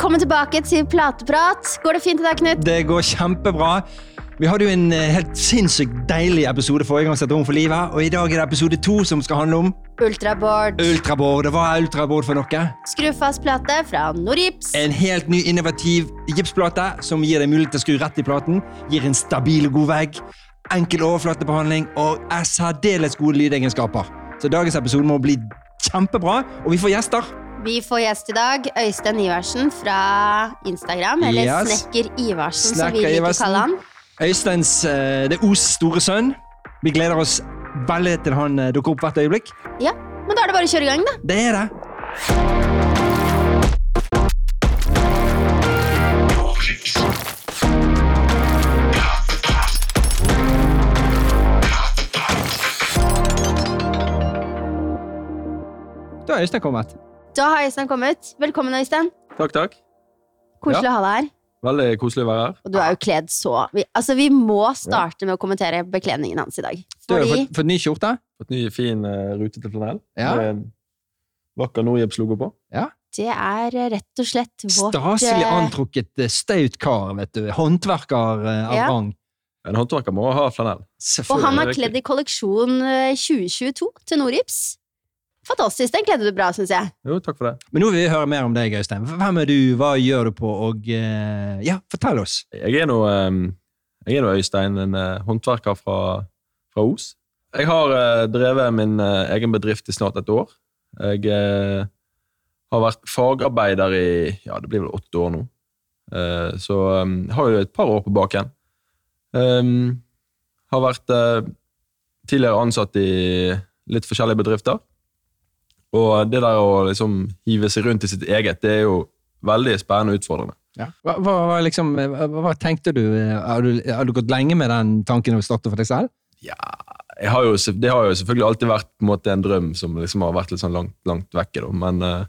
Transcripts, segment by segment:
Velkommen tilbake til Plateprat. Går det fint i dag, Knut? Det går kjempebra. Vi hadde jo en eh, helt sinnssykt deilig episode forrige gang, sett Rom for livet, og i dag er det episode to som skal handle om Ultraboard. ultraboard. Hva er ultraboard for noe? Skrufast plate fra Norips. En helt ny innovativ gipsplate som gir deg mulighet til å skru rett i platen, gir en stabil og god vegg, enkel overflatebehandling og særdeles gode lydegenskaper. Så dagens episode må bli kjempebra, og vi får gjester. Vi får gjest i dag. Øystein Iversen fra Instagram. Eller Yes. Snekker Iversen, som vi liker å kalle han. Øysteins eh, Det er Os store sønn. Vi gleder oss veldig til han eh, dukker opp hvert øyeblikk. Ja, Men da er det bare å kjøre i gang, da. Det er det. Da er Øystein kommet. Da har Øystein kommet. Velkommen, Øystein. Takk, takk. Koselig Ja. å ha deg her. Veldig koselig å være her. Og du er jo kledd så vi, Altså, vi må starte med å kommentere bekledningen hans i dag. Du har fått, fått ny skjorte. Fått ny, fin uh, rutete flanell. Ja. Med en vakker Nordjips logo på. Ja. det er eh, rett og slett vårt Staselig eh, antrukket eh, staut kar, vet du. Håndverker eh, av Ja. rang. En håndverker må ha flanell. Og han er kledd i kolleksjon eh, 2022 til Norips. Fantastisk. Den kledde du bra, syns jeg. Jo, takk for det. Men nå vil vi høre mer om deg, Øystein. Hvem er du, hva gjør du på, og eh, Ja, fortell oss. Jeg er nå eh, jeg er nå Øystein, en eh, håndverker fra, fra Os. Jeg har drevet min egen bedrift i snart et år. Jeg har vært fagarbeider i ja, det blir vel åtte år nå. Eh, så har jo et par år på baken. Um, har vært tidligere ansatt i litt forskjellige bedrifter. Og det der å liksom hive seg rundt i sitt eget, det er jo veldig spennende og utfordrende. Hva, hva, hva liksom, hva, hva tenkte du? Har, du? har du gått lenge med den tanken å starte for deg selv? Ja, har jo, det har jo selvfølgelig alltid vært på en, måte, en drøm som liksom har vært litt sånn langt, langt vekke. Da. Men eh,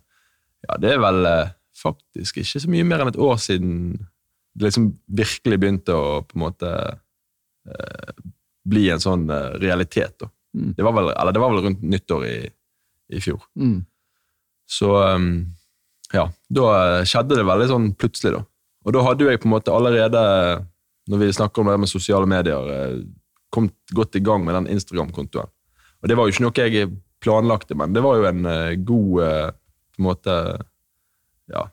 ja, det er vel eh, faktisk ikke så mye mer enn et år siden det liksom virkelig begynte å på en måte eh, bli en sånn realitet. Da. Mm. Det, var vel, eller det var vel rundt nyttår i, i fjor. Mm. Så um, ja, da eh, skjedde det veldig sånn plutselig, da. Og da hadde jeg på en måte allerede, når vi snakker om det med sosiale medier, eh, kommet godt i gang med den Instagram-kontoen. Og det var jo ikke noe jeg planlagte, men det var jo en eh, god på en måte ja,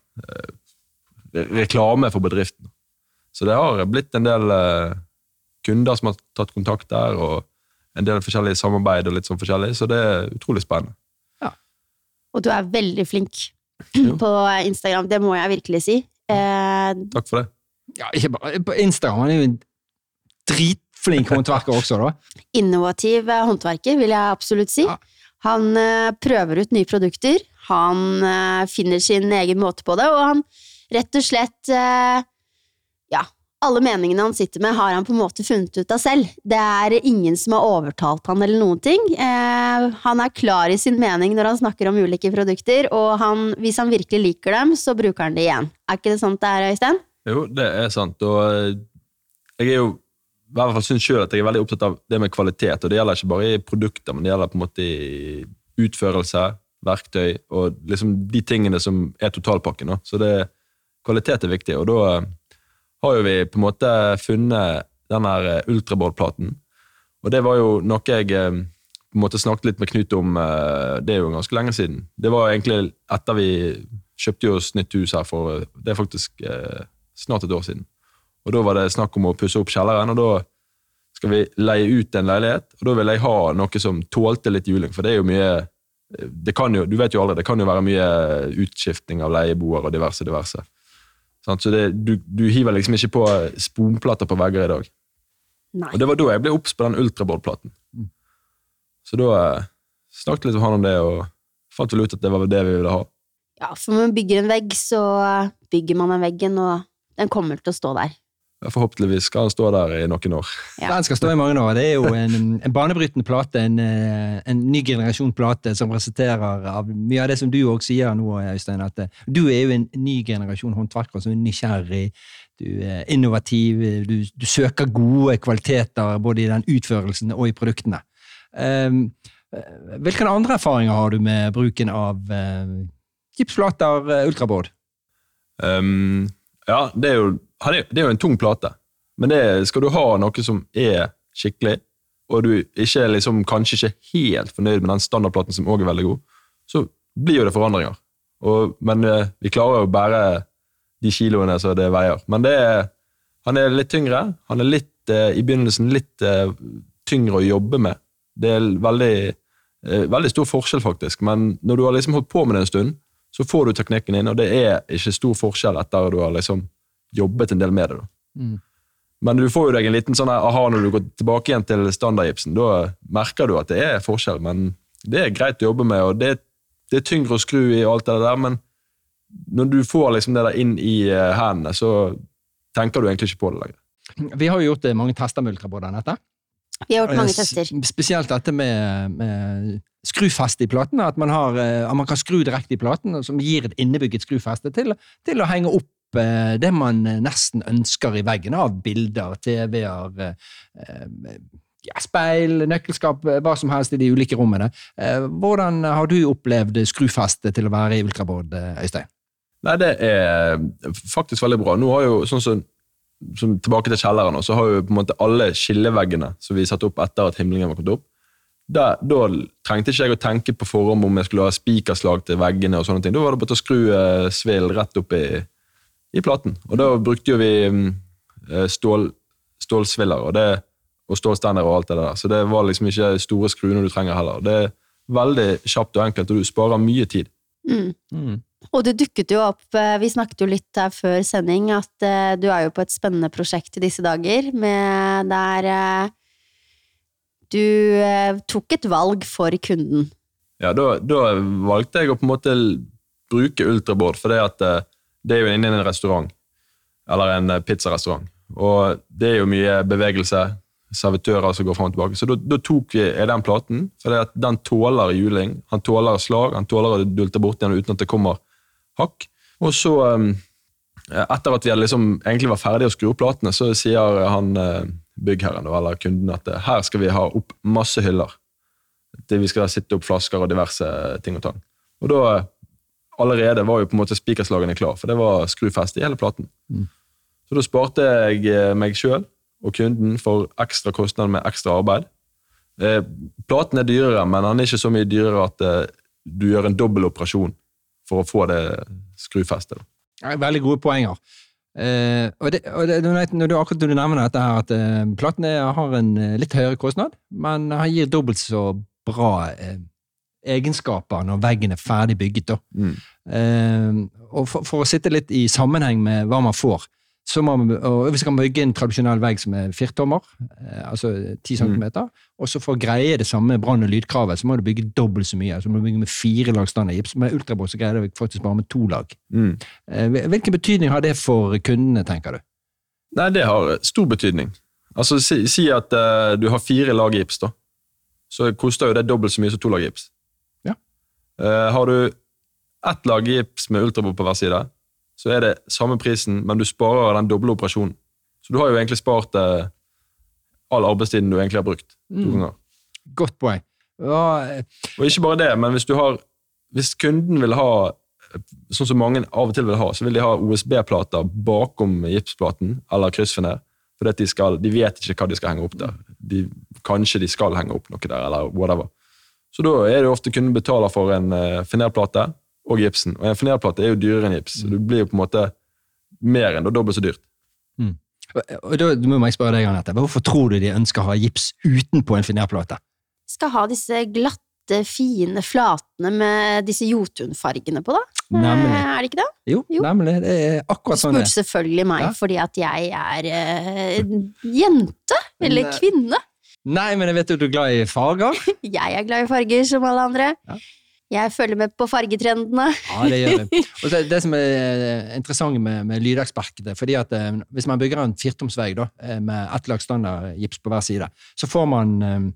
reklame for bedriften. Så det har blitt en del kunder som har tatt kontakt der, og en del forskjellige samarbeid og litt sånn forskjellig, så det er utrolig spennende. Og du er veldig flink Jo. på Instagram. Det må jeg virkelig si. Eh, Takk for det. Ja, ikke bare på Instagram. Han er jo en dritflink håndverker også, da. innovativ eh, håndverker, vil jeg absolutt si. Ja. Han eh, prøver ut nye produkter, han eh, finner sin egen måte på det, og han rett og slett eh, alle meningene han sitter med, har han på en måte funnet ut av selv. Det er ingen som har overtalt han eller noen ting. Eh, han er klar i sin mening når han snakker om ulike produkter, og han, hvis han virkelig liker dem, så bruker han det igjen. Er ikke det sant det er, Øystein? Jo, det er sant. Og eh, jeg er jo i hvert fall synes selv at jeg er veldig opptatt av det med kvalitet. Og det gjelder ikke bare i produkter, men det gjelder på en måte i utførelse, verktøy og liksom de tingene som er totalpakken. Så det, kvalitet er viktig. Og da eh, har jo vi på en måte funnet den her eh, ultraboard-platen. Og det var jo noe jeg eh, på en måte snakket litt med Knut om eh, det er jo ganske lenge siden. Det var egentlig etter vi kjøpte oss nytt hus her for det er faktisk snart et år siden. Og Da var det snakk om å pusse opp kjelleren, og da skal vi leie ut en leilighet. og Da vil jeg ha noe som tålte litt juling, for det er jo mye det kan jo, Du vet jo aldri, det kan jo være mye utskifting av leieboere og diverse. diverse. Sant? Så det, du, du hiver liksom ikke på sponplater på vegger i dag. Nei. Og Det var da jeg ble obs på den ultraboard-platen. Så da eh, snakket litt med han om det, og fant vel ut at det var det vi ville ha. Ja, for når man bygger en vegg, så bygger man den veggen, og den kommer til å stå der. Forhåpentligvis skal han stå der i noen år. Ja. Den skal stå i mange år. Det er jo en, en banebrytende plate, en, eh, en ny generasjon plate som resulterer av mye av det som du også sier nå, Øystein. At eh, du er jo en ny generasjon håndverkere som er nysgjerrig, du er innovativ, du, du søker gode kvaliteter både i den utførelsen og i produktene. Um, hvilke andre erfaringer har du med bruken av uh, gipsplater uh, ultraboard? Um, ja, det er, jo, det er jo en tung plate, men det, skal du ha noe som er skikkelig, og du ikke er liksom, kanskje ikke helt fornøyd med den standardplaten som også er veldig god, så blir jo det forandringer. Og, men eh, vi klarer jo å bære de kiloene som det veier. Men det er, han er litt tyngre. Han er litt, eh, i begynnelsen litt eh, tyngre å jobbe med. Det er veldig, veldig stor forskjell, faktisk. Men når du har liksom holdt på med det en stund, så får du teknikken inn, og det er ikke stor forskjell etter at du har liksom jobbet en del med det. Mm. Men du får jo deg en liten sånn aha når du går tilbake igjen til standardgipsen. Da merker du at det er forskjell, men det er greit å jobbe med, og det, det er tyngre å skru i og alt det der, men når du får liksom det der inn i eh, hendene, så tenker du egentlig ikke på det lenger. Vi har jo gjort eh, mange tester med Anette. Vi har gjort mange tester. Spesielt dette med, med skrufeste i platen. At man, har, eh, at man kan skru direkte i platen, som gir et innebygget skrufeste til, til å henge opp eh, det man eh, nesten ønsker i veggen av bilder, TV-er, ja, speil, nøkkelskap, hva som helst i de ulike rommene. Eh, Hvordan har du opplevd skrufeste til å være i ultrabord, Øystein? Nei, det er faktisk veldig bra. Nå har jo, sånn som, som Tilbake til kjelleren, og så har jo på en måte alle skilleveggene som vi satte opp etter at himlingen var kommet opp, da, da trengte ikke jeg å tenke på forhånd om jeg skulle ha spikerslag til veggene. og sånne ting. Da var det bare å skru eh, svill rett opp i, i platen. Og da brukte jo vi mm, eh, stål, stålsviller og, det, og stålstender og alt det der. Så det var liksom ikke store skruene du trenger heller. Det er veldig kjapt og enkelt, og du sparer mye tid. Mm. Og det dukket jo opp, eh, vi snakket jo litt her før sending, at eh, du er jo på et spennende prosjekt i disse dager, med der eh, du tok et valg for kunden. Ja, da, da valgte jeg å på en måte bruke ultraboard, for det, at, det er jo inne i en restaurant, eller en pizzarestaurant. Og det er jo mye bevegelse, servitører som går frem og tilbake. Så da, tok vi den platen, for den tåler juling. Han tåler slag, han tåler å dulte bort igjen uten at det kommer hakk. Og så, eh, etter at vi liksom, egentlig var ferdig å skru opp platene, så sier han eh, byggherren eller kunden at eh, her skal vi ha opp masse hyller det vi skal sitte opp flasker og diverse ting og tang. Og da allerede var jo på en måte spikerslagene klar, for det var skrufest i hele platen. Mm. Så da sparte jeg eh, meg sjøl og kunden for ekstra kostnader med ekstra arbeid. Eh, platen er dyrere, men den er ikke så mye dyrere at eh, du gjør en dobbel operasjon for å få det skrufestet. Veldig gode poenger. Eh, og det, og det, når, du, akkurat du nevner dette her, at eh, platen er, har en eh, litt høyere kostnad, men han gir dobbelt så bra eh, egenskaper når veggen er ferdig bygget. Da. Mm. Eh, og for, for å sitte litt i sammenheng med hva man får, man, og hvis man bygge en tradisjonell vegg som er firtommer, eh, altså 10 cm, og så for å greie det samme brann- og lydkravet, så må du bygge dobbelt så mye. så må du bygge med fire lag standardgips. Med ultrabåt så greier du faktisk bare med to lag. Mm. Eh, Hvilken betydning har det for kundene, tenker du? Nei, det har stor betydning. Altså, Si, si at uh, du har fire lag gips, da. Så koster jo det dobbelt så mye som to lag gips. Ja. Uh, har du ett lag gips med ultrabord på hver side, så er det samme prisen, men du sparer den doble operasjonen. Så du har jo egentlig spart eh, all arbeidstiden du egentlig har brukt. to Mm. Godt poeng. Ja, eh, Og ikke bare det, men hvis du har hvis kunden vil ha sånn som mange av og til vil ha, så vil de ha OSB-plater bakom gipsplaten, eller kryssfiner, at de, skal, de vet ikke hva de skal henge opp der. De, kanskje de skal henge opp noe der, eller whatever. Så da er det ofte kunden betaler for en uh, finerplate og gipsen. Og en finerplate er jo dyrere enn gips, så det blir jo på en måte mer enn og dobbelt så dyrt. og- og da må jeg spørre deg, Anette. Hvorfor tror du de ønsker å ha gips utenpå en finerplate? Skal ha disse glatte, fine flatene med disse jotunfargene på, da? Nemlig. Eh, Er det ikke det? Jo, Jo. nemlig. Det er Du akkurat sånn det spurte selvfølgelig meg Ja. fordi at jeg er eh, en jente, eller Men, eh, kvinne. Nei, men jeg vet jo at du er glad i farger. Jeg er glad i farger som alle andre. Ja. Jeg følger med på fargetrendene. Ja, det gjør vi. Og det, det som er eh, interessant med, med lydeksperket, fordi at eh, hvis man bygger en firtomsvegg da, eh, med ett lag standardgips på hver side, så får man eh,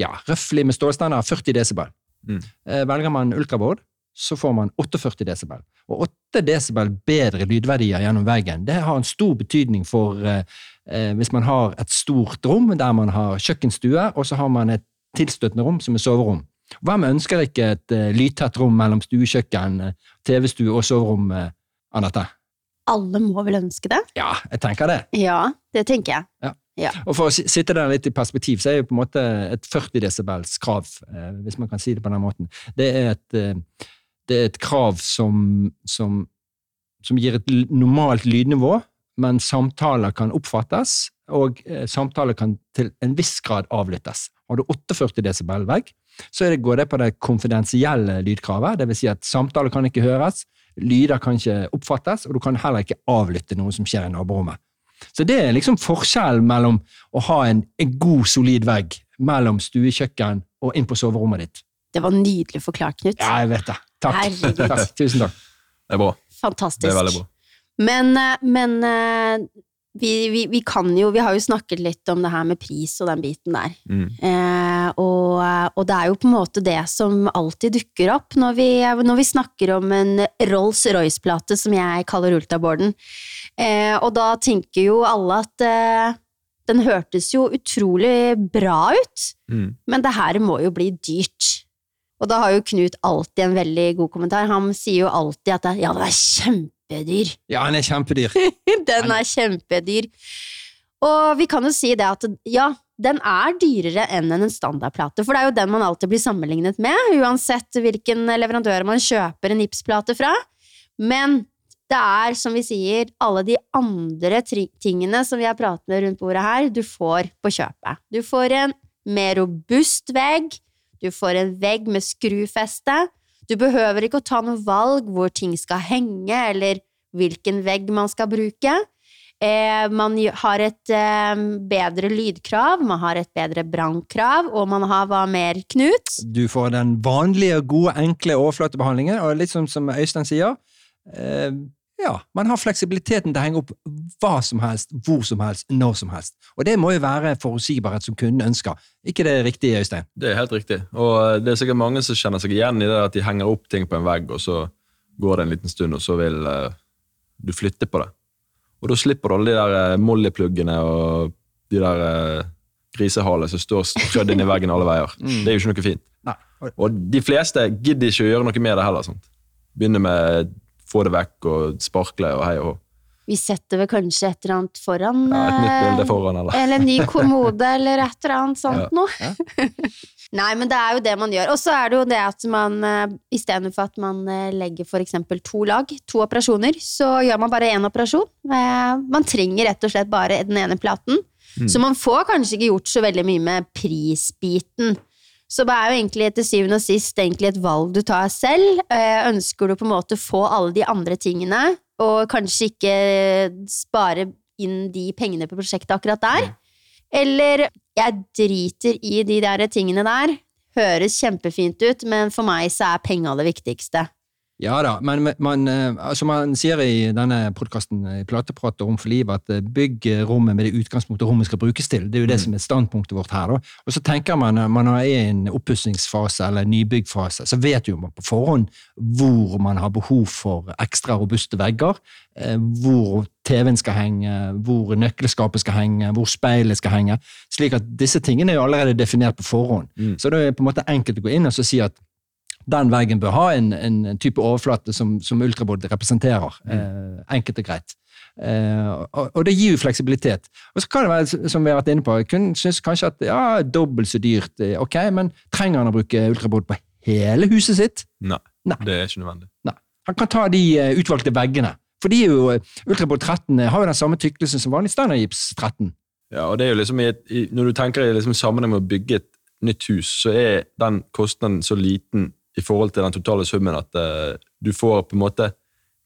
ja, røftlig med stålstandard 40 desibel. Mm. Eh, Velger man ultraboard, så får man 48 desibel. Og 8 desibel bedre lydverdier gjennom veggen, det har en stor betydning for eh, eh, hvis man har et stort rom der man har kjøkkenstue, og så har man et tilstøtende rom som er soverom. Hvem ønsker ikke et uh, lydtett rom mellom stuekjøkken, eh, TV-stue og soverom, uh, Anette? alle må vel ønske det? Ja, jeg tenker det. Ja, det tenker jeg. Og for å sitte der litt i perspektiv, så er jo på en måte et 40 desibels krav, eh, hvis man kan si det på den måten, det er et, eh, det er et krav som, som, som gir et normalt lydnivå, men samtaler kan oppfattes, og eh, samtaler kan til en viss grad avlyttes. Har du 48 desibel vegg, så er det, går det på det konfidensielle lydkravet, det vil si at samtaler kan ikke høres, lyder kan ikke oppfattes, og du kan heller ikke avlytte noe som skjer i naborommet. Så det er liksom forskjellen mellom å ha en, en god, solid vegg mellom stuekjøkken og inn på soverommet ditt. Det var nydelig forklart, Knut. Ja, jeg vet det. Takk. Takk. Tusen takk. Det er bra. Fantastisk. Det er veldig bra. Men, eh, men eh, vi, vi, vi kan jo Vi har jo snakket litt om det her med pris og den biten der. Mm. Eh, og, og det er jo på en måte det som alltid dukker opp når vi, når vi snakker om en Rolls-Royce-plate, som jeg kaller Ultaborden Eh, og da tenker jo alle at eh, den hørtes jo utrolig bra ut, Mm. men det her må jo bli dyrt. Og da har jo Knut alltid en veldig god kommentar. Han sier jo alltid at det, ja, den er kjempedyr. Ja, den er kjempedyr. Den er kjempedyr. Og vi kan jo si det at ja, den er dyrere enn en standardplate, for det er jo den man alltid blir sammenlignet med, uansett hvilken leverandør man kjøper en Ibs-plate fra. Men det er, som vi sier, alle de andre tingene som vi har pratet med rundt bordet her, du får på kjøpet. Du får en mer robust vegg, du får en vegg med skrufeste, du behøver ikke å ta noe valg hvor ting skal henge, eller hvilken vegg man skal bruke. Eh, man har et eh, bedre lydkrav, man har et bedre brannkrav, og man har hva mer, Knut? Du får den vanlige, gode, enkle overflatebehandlingen, og litt som, som Øystein sier, eh, ja, man har fleksibiliteten til å henge opp hva som helst, hvor som helst, når som helst. Og det må jo være forutsigbarhet som kunden ønsker. Ikke det riktige, Øystein? Det er helt riktig. Og det er sikkert mange som kjenner seg igjen i det at de henger opp ting på en vegg, og så går det en liten stund, og så vil uh, du flytte på det. Og da slipper du alle de der uh, Molly-pluggene og de der uh, grisehalene som står strødd inn i veggen alle veier. Det er jo ikke noe fint. Nei. Og- de fleste gidder ikke å gjøre noe med det heller. Sant? Begynne med få det vekk og sparkle og hei og hå. Vi setter vel kanskje et eller annet foran Ja, et nytt eh, bilde foran, eller? Eller en ny kommode, eller et eller annet sånt Ja. noe. Nei, men det er jo det man gjør. Og så er det jo det at man eh, istedenfor at man eh, legger eksempel to lag, to operasjoner, så gjør man bare én operasjon. Eh, Man trenger rett og slett bare den ene platen. Mm. Så man får kanskje ikke gjort så veldig mye med prisbiten. Så det er jo egentlig til syvende og sist egentlig et valg du tar selv. Ønsker du på en måte å få alle de andre tingene, og kanskje ikke spare inn de pengene på prosjektet akkurat der? Eller jeg driter i de der tingene der. Høres kjempefint ut, men for meg så er penga det viktigste. Ja da, men man, eh, altså man sier i denne podkasten i Plateprat og Rom for livet at eh, bygg eh, rommet med det utgangspunktet rommet skal brukes til. Det er jo det Mm. som er standpunktet vårt her. da. Og så tenker man når man er i en oppussingsfase eller en nybyggfase, så vet jo man på forhånd hvor man har behov for ekstra robuste vegger, eh, hvor TV-en skal henge, hvor nøkkelskapet skal henge, hvor speilet skal henge. Slik at disse tingene er jo allerede definert på forhånd. Mm. Så det er på en måte enkelt å gå inn og så si at den veggen bør ha en, en type overflate som, som ultraboard representerer. Eh, enkelt og greit. Eh, og, og det gir jo fleksibilitet. Og så kan det være, som vi har vært inne på, kun syns kanskje at ja, dobbelt så dyrt, eh, ok, men trenger han å bruke ultraboard på hele huset sitt? Nei, Nei. det er ikke nødvendig. Han kan ta de eh, utvalgte veggene. For de er jo, eh, 13 har jo den samme tykkelsen som vanlig standardgips 13. Ja, og det er jo liksom Når du tenker i liksom sammenheng med å bygge et nytt hus, så er den kostnaden så liten i forhold til den totale summen at uh, du får på en måte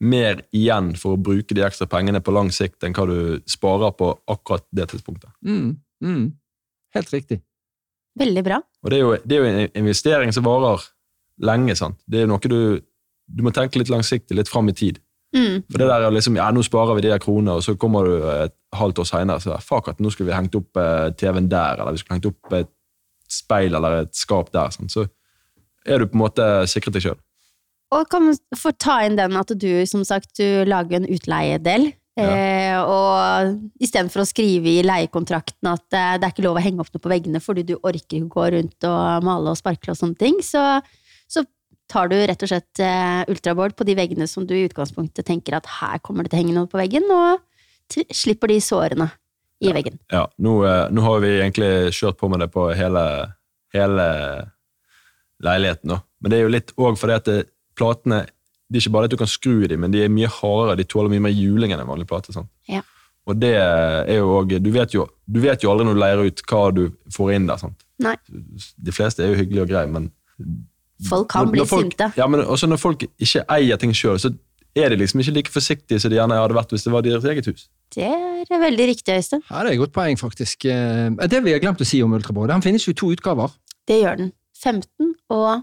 mer igjen for å bruke de ekstra pengene på lang sikt enn hva du sparer på akkurat det tidspunktet. Mm, mm. Helt riktig. Veldig bra. Og det er jo, det er jo en investering som varer lenge. sant? Det er noe du, du må tenke litt langsiktig, litt fram i tid. Mm. For det der er liksom, ja, nå sparer vi de her kronene, og så kommer du et halvt år senere og sier fuck at nå skulle vi hengt opp eh, TV-en der, eller vi skulle hengt opp et speil eller et skap der. Sant? Så er du på en måte sikret deg sjøl. Og kan man få ta inn den at du, som sagt, du lager en utleiedel. Eh, og istedenfor å skrive i leiekontrakten at eh, det er ikke lov å henge opp noe på veggene fordi du orker ikke gå rundt og male og sparkle og sånne ting, så, så tar du rett og slett eh, ultraboard på de veggene som du i utgangspunktet tenker at her kommer det til å henge noe på veggen, og slipper de sårene i veggen. Ja, nå, eh, nå har vi egentlig kjørt på med det på hele, hele leiligheten. da. Men det er jo litt òg fordi at det, platene det er ikke bare at du kan skru i dem, men de er mye hardere. De tåler mye mer juling enn en vanlig plate. sant? Ja. Og det er jo også, du vet jo, du vet jo aldri når du leier ut hva du får inn der. sant? Nei, De fleste er jo hyggelige og greie, men folk kan når- bli når folk, sinte. Ja, men også når folk ikke eier ting sjøl, så er de liksom ikke like forsiktige som de gjerne hadde vært hvis det var deres eget hus. Det er veldig riktig, Øystein. Ja, det er et godt poeng, faktisk. Eh, Det vi har glemt å si om Ultraboard, den finnes jo i to utgaver. Det gjør den. 15 og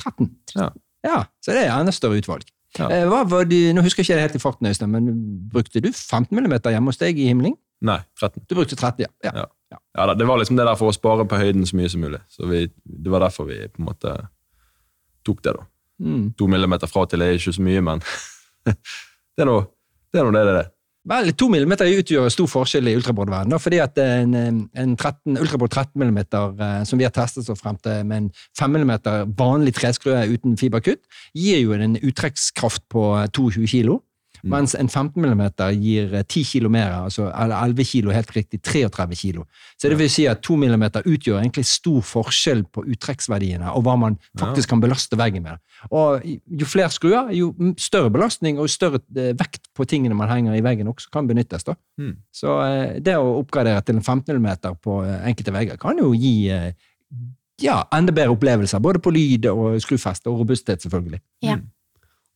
13. Ja. Ja, så det er gjerne større utvalg. Ja. Eh, Hva var de, nå husker jeg ikke det helt i farten, Øystein, men brukte du 15 mm hjemme hos deg i himling? Nei, 13. Du brukte 30, ja. ja. Ja. Ja, da, Det var liksom det der for å spare på høyden så mye som mulig. Så vi, Det var derfor vi på en måte tok det. da. Mm. To millimeter fra til er ikke så mye, men det er nå det er Noe det det er. Vel, 2 mm utgjør stor forskjell i ultraboardverdenen, da, fordi at en, en 13, ultraboard 13 mm, eh, som vi har testet oss frem til med en 5 mm vanlig treskrue uten fiberkutt, gir jo en uttrekkskraft på 22 kilo, Mm. mens en 15 mm gir eh, 10 kilo mer, altså 11 kilo, helt riktig 33 kilo. Så det vil si at 2 mm utgjør egentlig stor forskjell på uttrekksverdiene og hva man faktisk kan belaste veggen med. Og jo flere skruer, jo større belastning og større eh, vekt på tingene man henger i veggen også kan benyttes. da. Mm. Så eh, det å oppgradere til en 15 mm på eh, enkelte vegger kan jo gi eh, ja, enda bedre opplevelser, både på lyd og skrufeste og robusthet, selvfølgelig. Ja.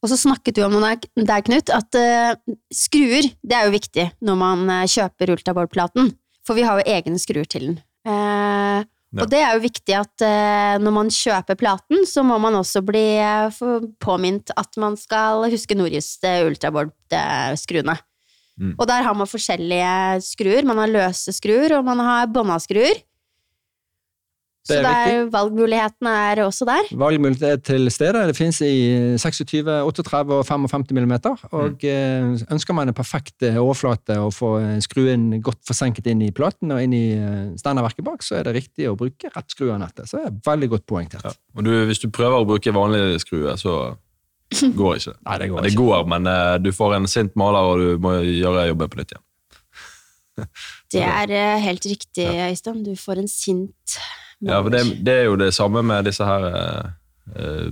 Og så snakket du om noe der, Knut, at uh, skruer det er jo viktig når man uh, kjøper ultrabordplaten. For vi har jo egne skruer til den. Uh, Ja. Og det er jo viktig at når man kjøper platen, så må man også bli påminnet at man skal huske Norjust ultraboard-skruene. Mm. Og der har man forskjellige skruer. Man har løse skruer, og man har bånda skruer. Så Det så er, valgmulighetene er også der. Valgmulighet er til stede. Det finnes i 26, 38 og 55 millimeter. Og mm. ønsker man en perfekt eh, overflate og få eh, skruen godt forsenket inn i platen og inn i eh, standardverket bak, så er det riktig å bruke rett skruanettet. Så det er veldig godt poengtert. Ja. Og du, hvis du prøver å bruke vanlig skrue, så går ikke det. Nei, det Ja, går det ikke. går, men eh, du får en sint maler, og du må gjøre jobben på nytt igjen. Det er eh, helt riktig, Øystein. Du får en sint Ja, for det, det er jo det samme med disse her eh, eh,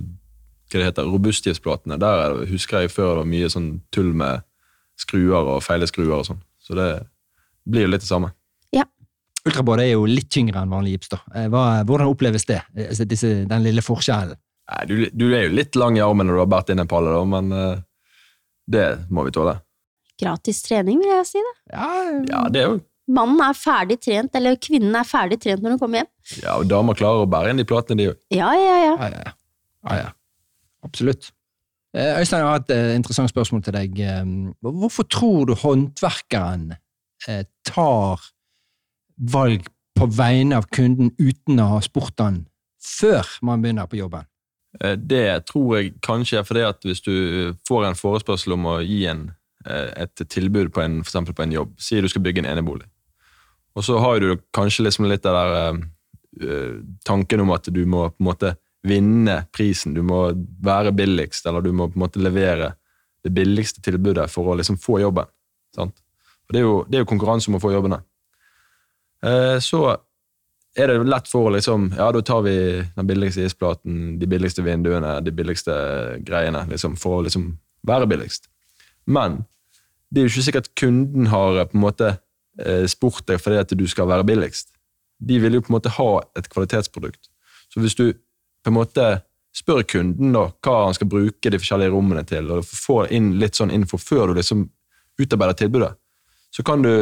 Hva det heter, robustgiftsplatene. Der er det- husker jeg før det var mye sånn tull med skruer og feile skruer og sånn. Så det blir jo litt det samme. Ja. Ultraboard er jo litt tyngre enn vanlig gips. da. Eh, Hva, hvordan oppleves det? Altså Disse, den lille forskjellen? Nei, du, du er jo litt lang i armen når du har båret inn en palle, da, men eh, det må vi tåle. Gratis trening, vil jeg si det. Ja, Ja, det er jo Mannen er ferdig trent, eller kvinnen er ferdig trent når hun kommer hjem. Ja, og damer klarer å bære inn de platene, de òg. Ja, ja, ja. Ja, ja, ja. ja. Absolutt. Eh, Øystein, jeg har et eh, interessant spørsmål til deg. Eh, Hvorfor tror du håndverkeren eh, tar valg på vegne av kunden uten å ha spurt han før man begynner på jobben? Eh, Det tror jeg kanskje er fordi at hvis du får en forespørsel om å gi en, eh, et tilbud på en, for på en jobb, sier du skal bygge en enebolig, og så har du kanskje liksom litt av der eh, tanken om at du må på en måte vinne prisen, du må være billigst, eller du må på en måte levere det billigste tilbudet for å liksom få jobben. Sant? For det er, jo, det er jo konkurranse om å få jobbene. Uh, så er det lett for å liksom Ja, da tar vi den billigste isplaten, de billigste vinduene, de billigste greiene, liksom, for å liksom være billigst. Men det er jo ikke sikkert kunden har på en måte spurt deg fordi at du skal være billigst. De vil jo på en måte ha et kvalitetsprodukt. Så hvis du på en måte spør kunden da, hva han skal bruke de forskjellige rommene til, og får inn litt sånn info før du liksom utarbeider tilbudet, så kan du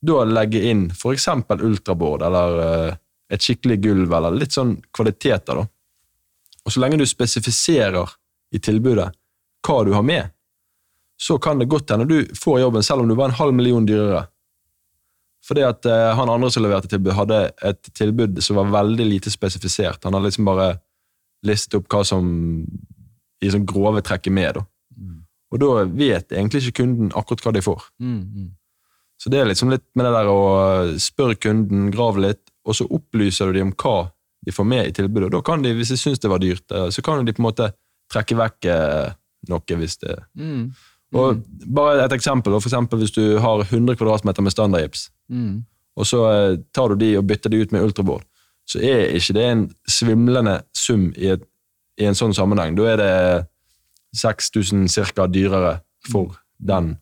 da legge inn f.eks. ultraboard eller eh, et skikkelig gulv, eller litt sånn kvaliteter. da. Og så lenge du spesifiserer i tilbudet hva du har med, så kan det godt hende du får jobben selv om du var en halv million dyrere. Fordi at uh, han andre som leverte tilbud, hadde et tilbud som var veldig lite spesifisert. Han hadde liksom bare listet opp hva som i sånn grove trekk er med. da. Og da vet egentlig ikke kunden akkurat hva de får. Så det er liksom litt med det der å spørre kunden, grave litt, og så opplyser du dem om hva de får med i tilbudet. Og da kan de, hvis de syns det var dyrt, eh, så kan de på en måte trekke vekk eh, noe hvis det Mm. Og Bare et eksempel. For eksempel hvis du har 100 kvadratmeter med standardgips, Mm. og så eh, tar du de og bytter de ut med ultrabord, så er ikke det en svimlende sum i, et, i en sånn sammenheng. Da er det 6000 cirka dyrere for den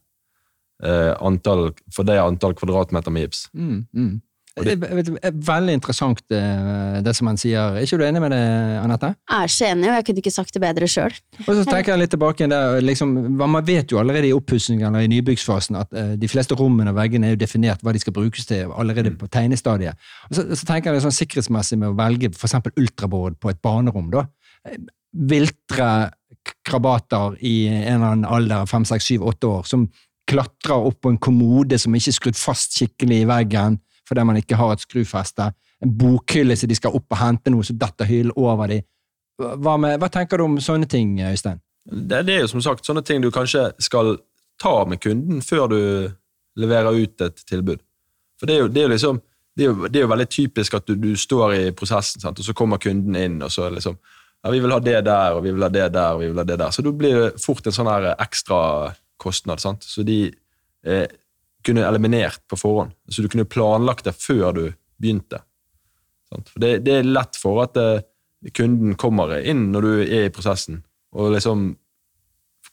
eh, antall, for det antall kvadratmeter med gips. Mm, mm. Det er ve- ve- veldig interessant eh, det som han sier. Er ikke du enig med det, Anette? Jeg er så enig, og jeg kunne ikke sagt det bedre sjøl. Og så tenker jeg litt tilbake der, liksom, Man vet jo allerede i oppussingen eller i nybyggsfasen at eh, de fleste rommene og veggene er jo definert hva de skal brukes til allerede på tegnestadiet. Og så, så tenker jeg det sånn sikkerhetsmessig med å velge f.eks. ultraboard på et barnerom. da. Viltre krabater i en eller annen alder, fem, seks, syv, åtte år, som klatrer opp på en kommode som ikke er skrudd fast skikkelig i veggen fordi man ikke har et skrufeste. En bokhylle så de skal opp og hente noe, så detter hyllen over de. Hva, hva tenker du om sånne ting, Øystein? Det, det er jo som sagt sånne ting du kanskje skal ta med kunden før du leverer ut et tilbud. For det er jo, det er liksom det er, jo, det er jo veldig typisk at du, du står i prosessen, sant? og så kommer kunden inn, og så liksom ja, 'Vi vil ha det der, og vi vil ha det der, og vi vil ha det der.' Så da blir det fort en sånn her ekstra kostnad. Så de eh, kunne eliminert på forhånd. Så du kunne planlagt det før du begynte. For det, det er lett for at eh, kunden kommer inn når du er i prosessen, og liksom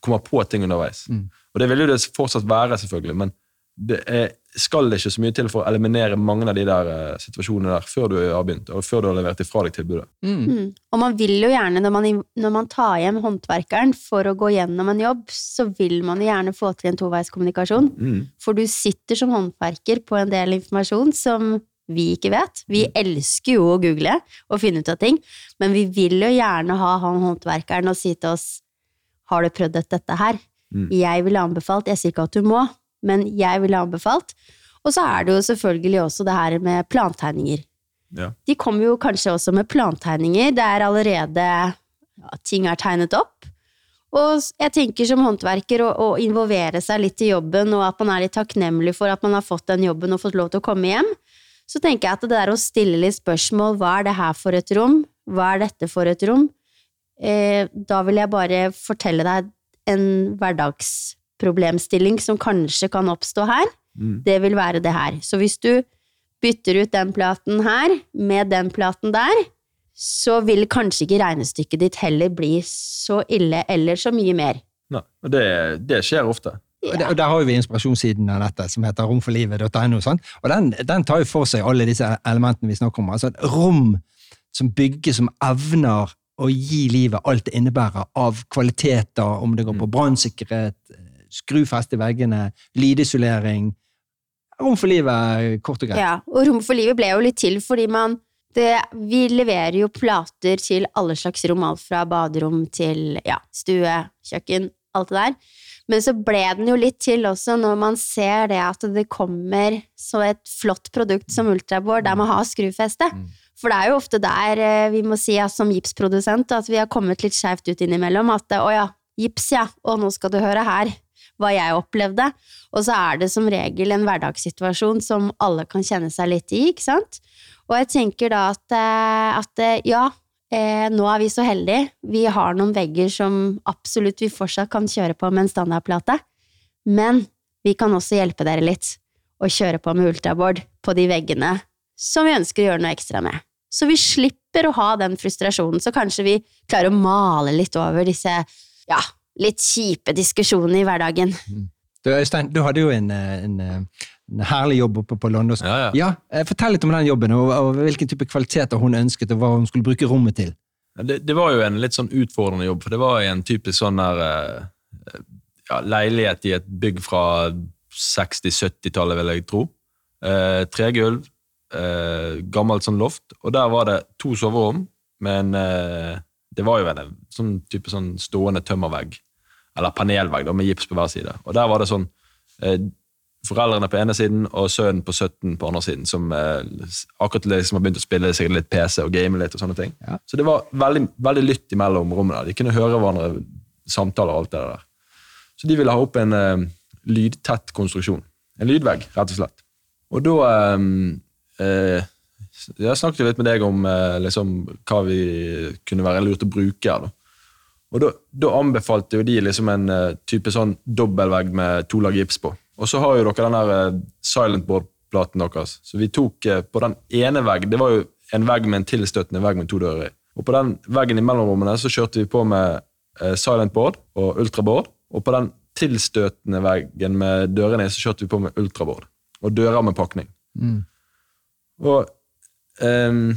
kommer på ting underveis. Mm. Og det vil jo det fortsatt være, selvfølgelig, men det er, skal det ikke så mye til for å eliminere mange av de der eh, situasjonene der før du har begynt, og før du har levert ifra deg tilbudet. Mm. Mm. Og man vil jo gjerne, når man, når man tar hjem håndverkeren for å gå gjennom en jobb, så vil man jo gjerne få til en toveiskommunikasjon. Mm. For du sitter som håndverker på en del informasjon som vi ikke vet. Vi elsker jo å google og finne ut av ting, men vi vil jo gjerne ha han håndverkeren og si til oss har du prøvd dette her? Mm. Jeg ville anbefalt, jeg sier ikke at du må, men jeg ville anbefalt. Og så er det jo selvfølgelig også det her med plantegninger. Ja. De kommer jo kanskje også med plantegninger der allerede ja, ting er tegnet opp. Og jeg tenker som håndverker å, å involvere seg litt i jobben, og at man er litt takknemlig for at man har fått den jobben og fått lov til å komme hjem, så tenker jeg at det der å stille litt spørsmål, hva er det her for et rom, hva er dette for et rom, eh, da vil jeg bare fortelle deg en hverdagsproblemstilling som kanskje kan oppstå her, Mm. det vil være det her. Så hvis du bytter ut den platen her med den platen der, så vil kanskje ikke regnestykket ditt heller bli så ille eller så mye mer. Nei, og det, det skjer ofte. Der, og der har vi inspirasjonssiden av dette, som heter romforlivet.no. Og den, den tar jo for seg alle disse elementene vi snakker om. Altså et rom som bygges, som evner å gi livet alt det innebærer av kvaliteter, om det går på brannsikkerhet, skrufeste veggene, lydisolering. Rom for livet, kort og greit. Ja, og Rom for livet ble jo litt til fordi man det, Vi leverer jo plater til alle slags rom, alt fra baderom til ja, stue, kjøkken, alt det der. Men så ble den jo litt til også når man ser det at det kommer så et flott produkt som Ultraboard, der man har skrufeste. Mm. For det er jo ofte der eh, vi må si at som gipsprodusent at vi har kommet litt skjevt ut innimellom. At å ja, gips ja, og nå skal du høre her hva jeg opplevde. Og så er det som regel en hverdagssituasjon som alle kan kjenne seg litt i, ikke sant? Og jeg tenker da at, eh, at eh, ja, eh, nå er vi så heldige. Vi har noen vegger som absolutt vi fortsatt kan kjøre på med en standardplate. Men vi kan også hjelpe dere litt og kjøre på med ultraboard på de veggene som vi ønsker å gjøre noe ekstra med. Så vi slipper å ha den frustrasjonen, så kanskje vi klarer å male litt over disse ja, litt kjipe diskusjonene i hverdagen. Du, Øystein, du hadde jo en, eh, en, eh, en herlig jobb oppe på London. Ja, ja. Ja, eh, Fortell litt om den jobben, og, og hvilken type kvaliteter hun ønsket, og hva hun skulle bruke rommet til. Det, det var jo en litt sånn utfordrende jobb, for det var en typisk sånn der ja, leilighet i et bygg fra 60-70-tallet, vil jeg tro. Eh, tregulv, eh, gammelt sånn loft, og der var det to soverom, men eh, det var jo en sånn type sånn stående tømmervegg, eller panelvegg da, med gips på hver side. Og der var det sånn eh, foreldrene på ene siden og sønnen på 17 på andre siden, som eh, akkurat liksom har begynt å spille sikkert litt PC og game litt og sånne ting. Ja. Så det var veldig, veldig lytt imellom rommene. De kunne høre hverandre samtaler og alt det der. Så de ville ha opp en eh, lydtett konstruksjon. En lydvegg, rett og slett. Og da eh, eh, Jeg snakket jo litt med deg om eh, liksom, hva vi kunne være lurt å bruke her. da. Og da, anbefalte jo de liksom en uh, type sånn dobbeltvegg med to lag gips på. Og så har jo dere den der uh, silentboard-platen deres. Så vi tok uh, på den ene vegg Det var jo en vegg med en tilstøtende vegg med to dører i. Og på den veggen i mellomrommene så kjørte vi på med uh, silentboard og ultraboard. Og på den tilstøtende veggen med dørene i så kjørte vi på med ultraboard. Og dører med pakning. Mm. Og um,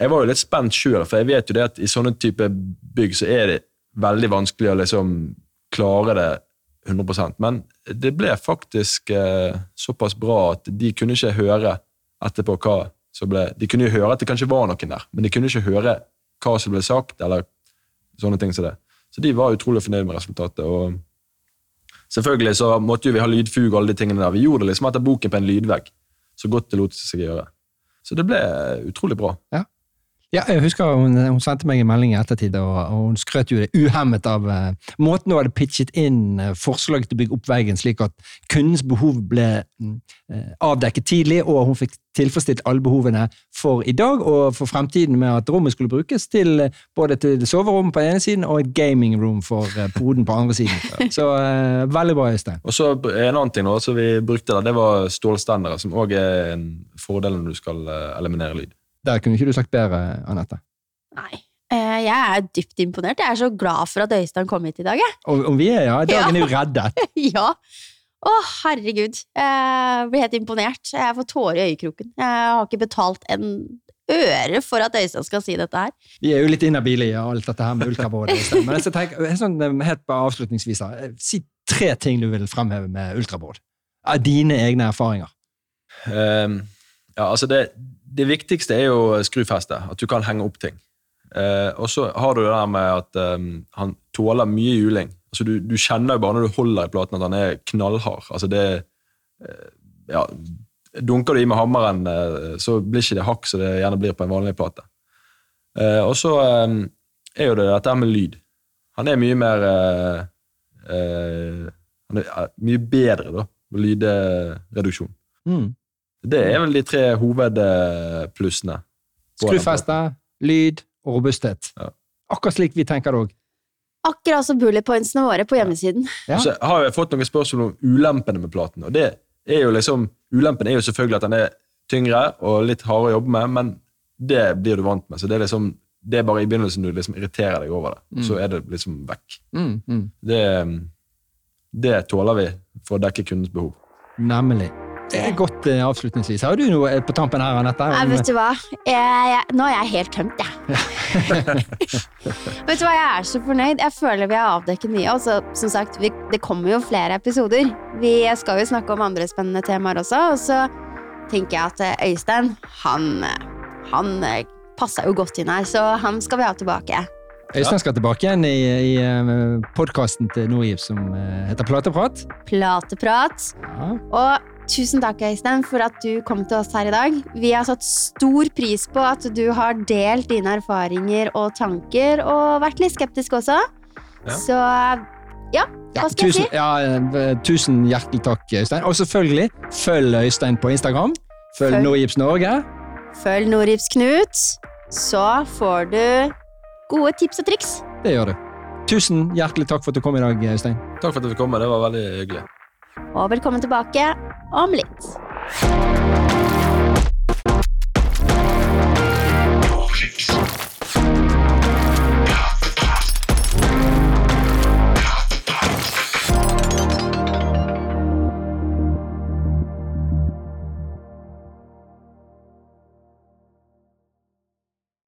jeg var jo litt spent sjøl, for jeg vet jo det at i sånne type bygg så er det veldig vanskelig å liksom klare det 100% Men det ble faktisk eh, såpass bra at de kunne ikke høre etterpå hva som ble De kunne jo høre at det kanskje var noen der, men de kunne ikke høre hva som ble sagt, eller sånne ting som det. Så de var utrolig fornøyd med resultatet. og Selvfølgelig så måtte jo vi ha lydfug og alle de tingene der. Vi gjorde det liksom etter boken på en lydvegg. Så godt det lot seg gjøre. Så det ble utrolig bra. Ja, jeg husker hun, hun sendte meg en melding i ettertid, og, og hun skrøt jo det uhemmet av uh, måten hun hadde pitchet inn uh, forslaget til å bygge opp veggen, slik at kundens behov ble eh, avdekket tidlig, og hun fikk tilfredsstilt alle behovene for i dag og for fremtiden, med at rommet skulle brukes til eh, både til soverom på ene siden og et gaming room for eh, poden på andre siden. Så uh, veldig bra, Øystein. Og så En annen ting nå, som vi brukte der, det var stålstendere, som òg er en fordel når du skal eh, eliminere lyd. Der kunne ikke du sagt bedre, Anette. Nei. Eh, Jeg er dypt imponert. Jeg er så glad for at Øystein kom hit i dag. Jeg. Og, og vi er, ja, dagen er jo reddet. Ja. Å, herregud. Jeg blir helt imponert. Jeg får tårer i øyekroken. Jeg har ikke betalt en øre for at Øystein skal si dette her. Vi er jo litt inhabile i alt dette her med ultrabord. Men jeg skal tenke, sånn, eh, helt på avslutningsvis. Eh, si tre ting du vil fremheve med ultrabord. Av dine egne erfaringer. Um, ja, altså det, det viktigste er jo skrufestet. at du kan henge opp ting. Eh, og så har du det der med at eh, han tåler mye juling. Altså du, du kjenner jo bare når du holder i platen at han er knallhard. Altså det eh, ja, Dunker du i med hammeren, eh, så blir ikke det hakk som det gjerne blir på en vanlig plate. Eh, og så ehm, er jo det dette med lyd. Han er mye mer eh, Han er mye bedre da, på lydreduksjon. Mm. Det er vel de tre hovedplussene. Skrufeste, lyd og robusthet. Ja. Akkurat slik vi tenker det òg. Akkurat som bullet pointsene våre på hjemmesiden. Ja. Så har jeg fått noen spørsmål om ulempene med platen. og det er jo liksom, Ulempen er jo selvfølgelig at den er tyngre og litt hardere å jobbe med, men det blir du vant med. så Det er liksom, det er bare i begynnelsen du liksom irriterer deg over det. Mm. Så er det liksom vekk. Mm, mm. Det, det tåler vi for å dekke kundens behov. Nemlig. Det er godt eh, avslutningsvis. Har du noe eh, på tampen her, Anette? Nei, vet du hva? Jeg, nå er jeg helt tømt, jeg. vet du hva, jeg er så fornøyd. Jeg føler vi har avdekket mye. Og som sagt, vi, det kommer jo flere episoder. Vi skal jo snakke om andre spennende temaer også. Og så tenker jeg at eh, Øystein, han, han passa jo godt inn her, så han skal vi ha tilbake. Øystein skal tilbake igjen i, i podkasten til Nordgiv som heter Plateprat. Plateprat. Ja. Og tusen takk, Øystein, for at du kom til oss her i dag. Vi har satt stor pris på at du har delt dine erfaringer og tanker, og vært litt skeptisk også. Ja. Så ja, hva skal tusen, jeg si? ja, eh, tusen hjertelig takk, Øystein. Og selvfølgelig, følg Øystein på Instagram. Følg Følg. Nordgips Norge. Følg Nordgips Knut, så får du gode tips og triks. Det gjør du. Tusen hjertelig takk for at du kom i dag, Øystein. Takk for at du kom. Det var veldig hyggelig. Og velkommen tilbake omelette.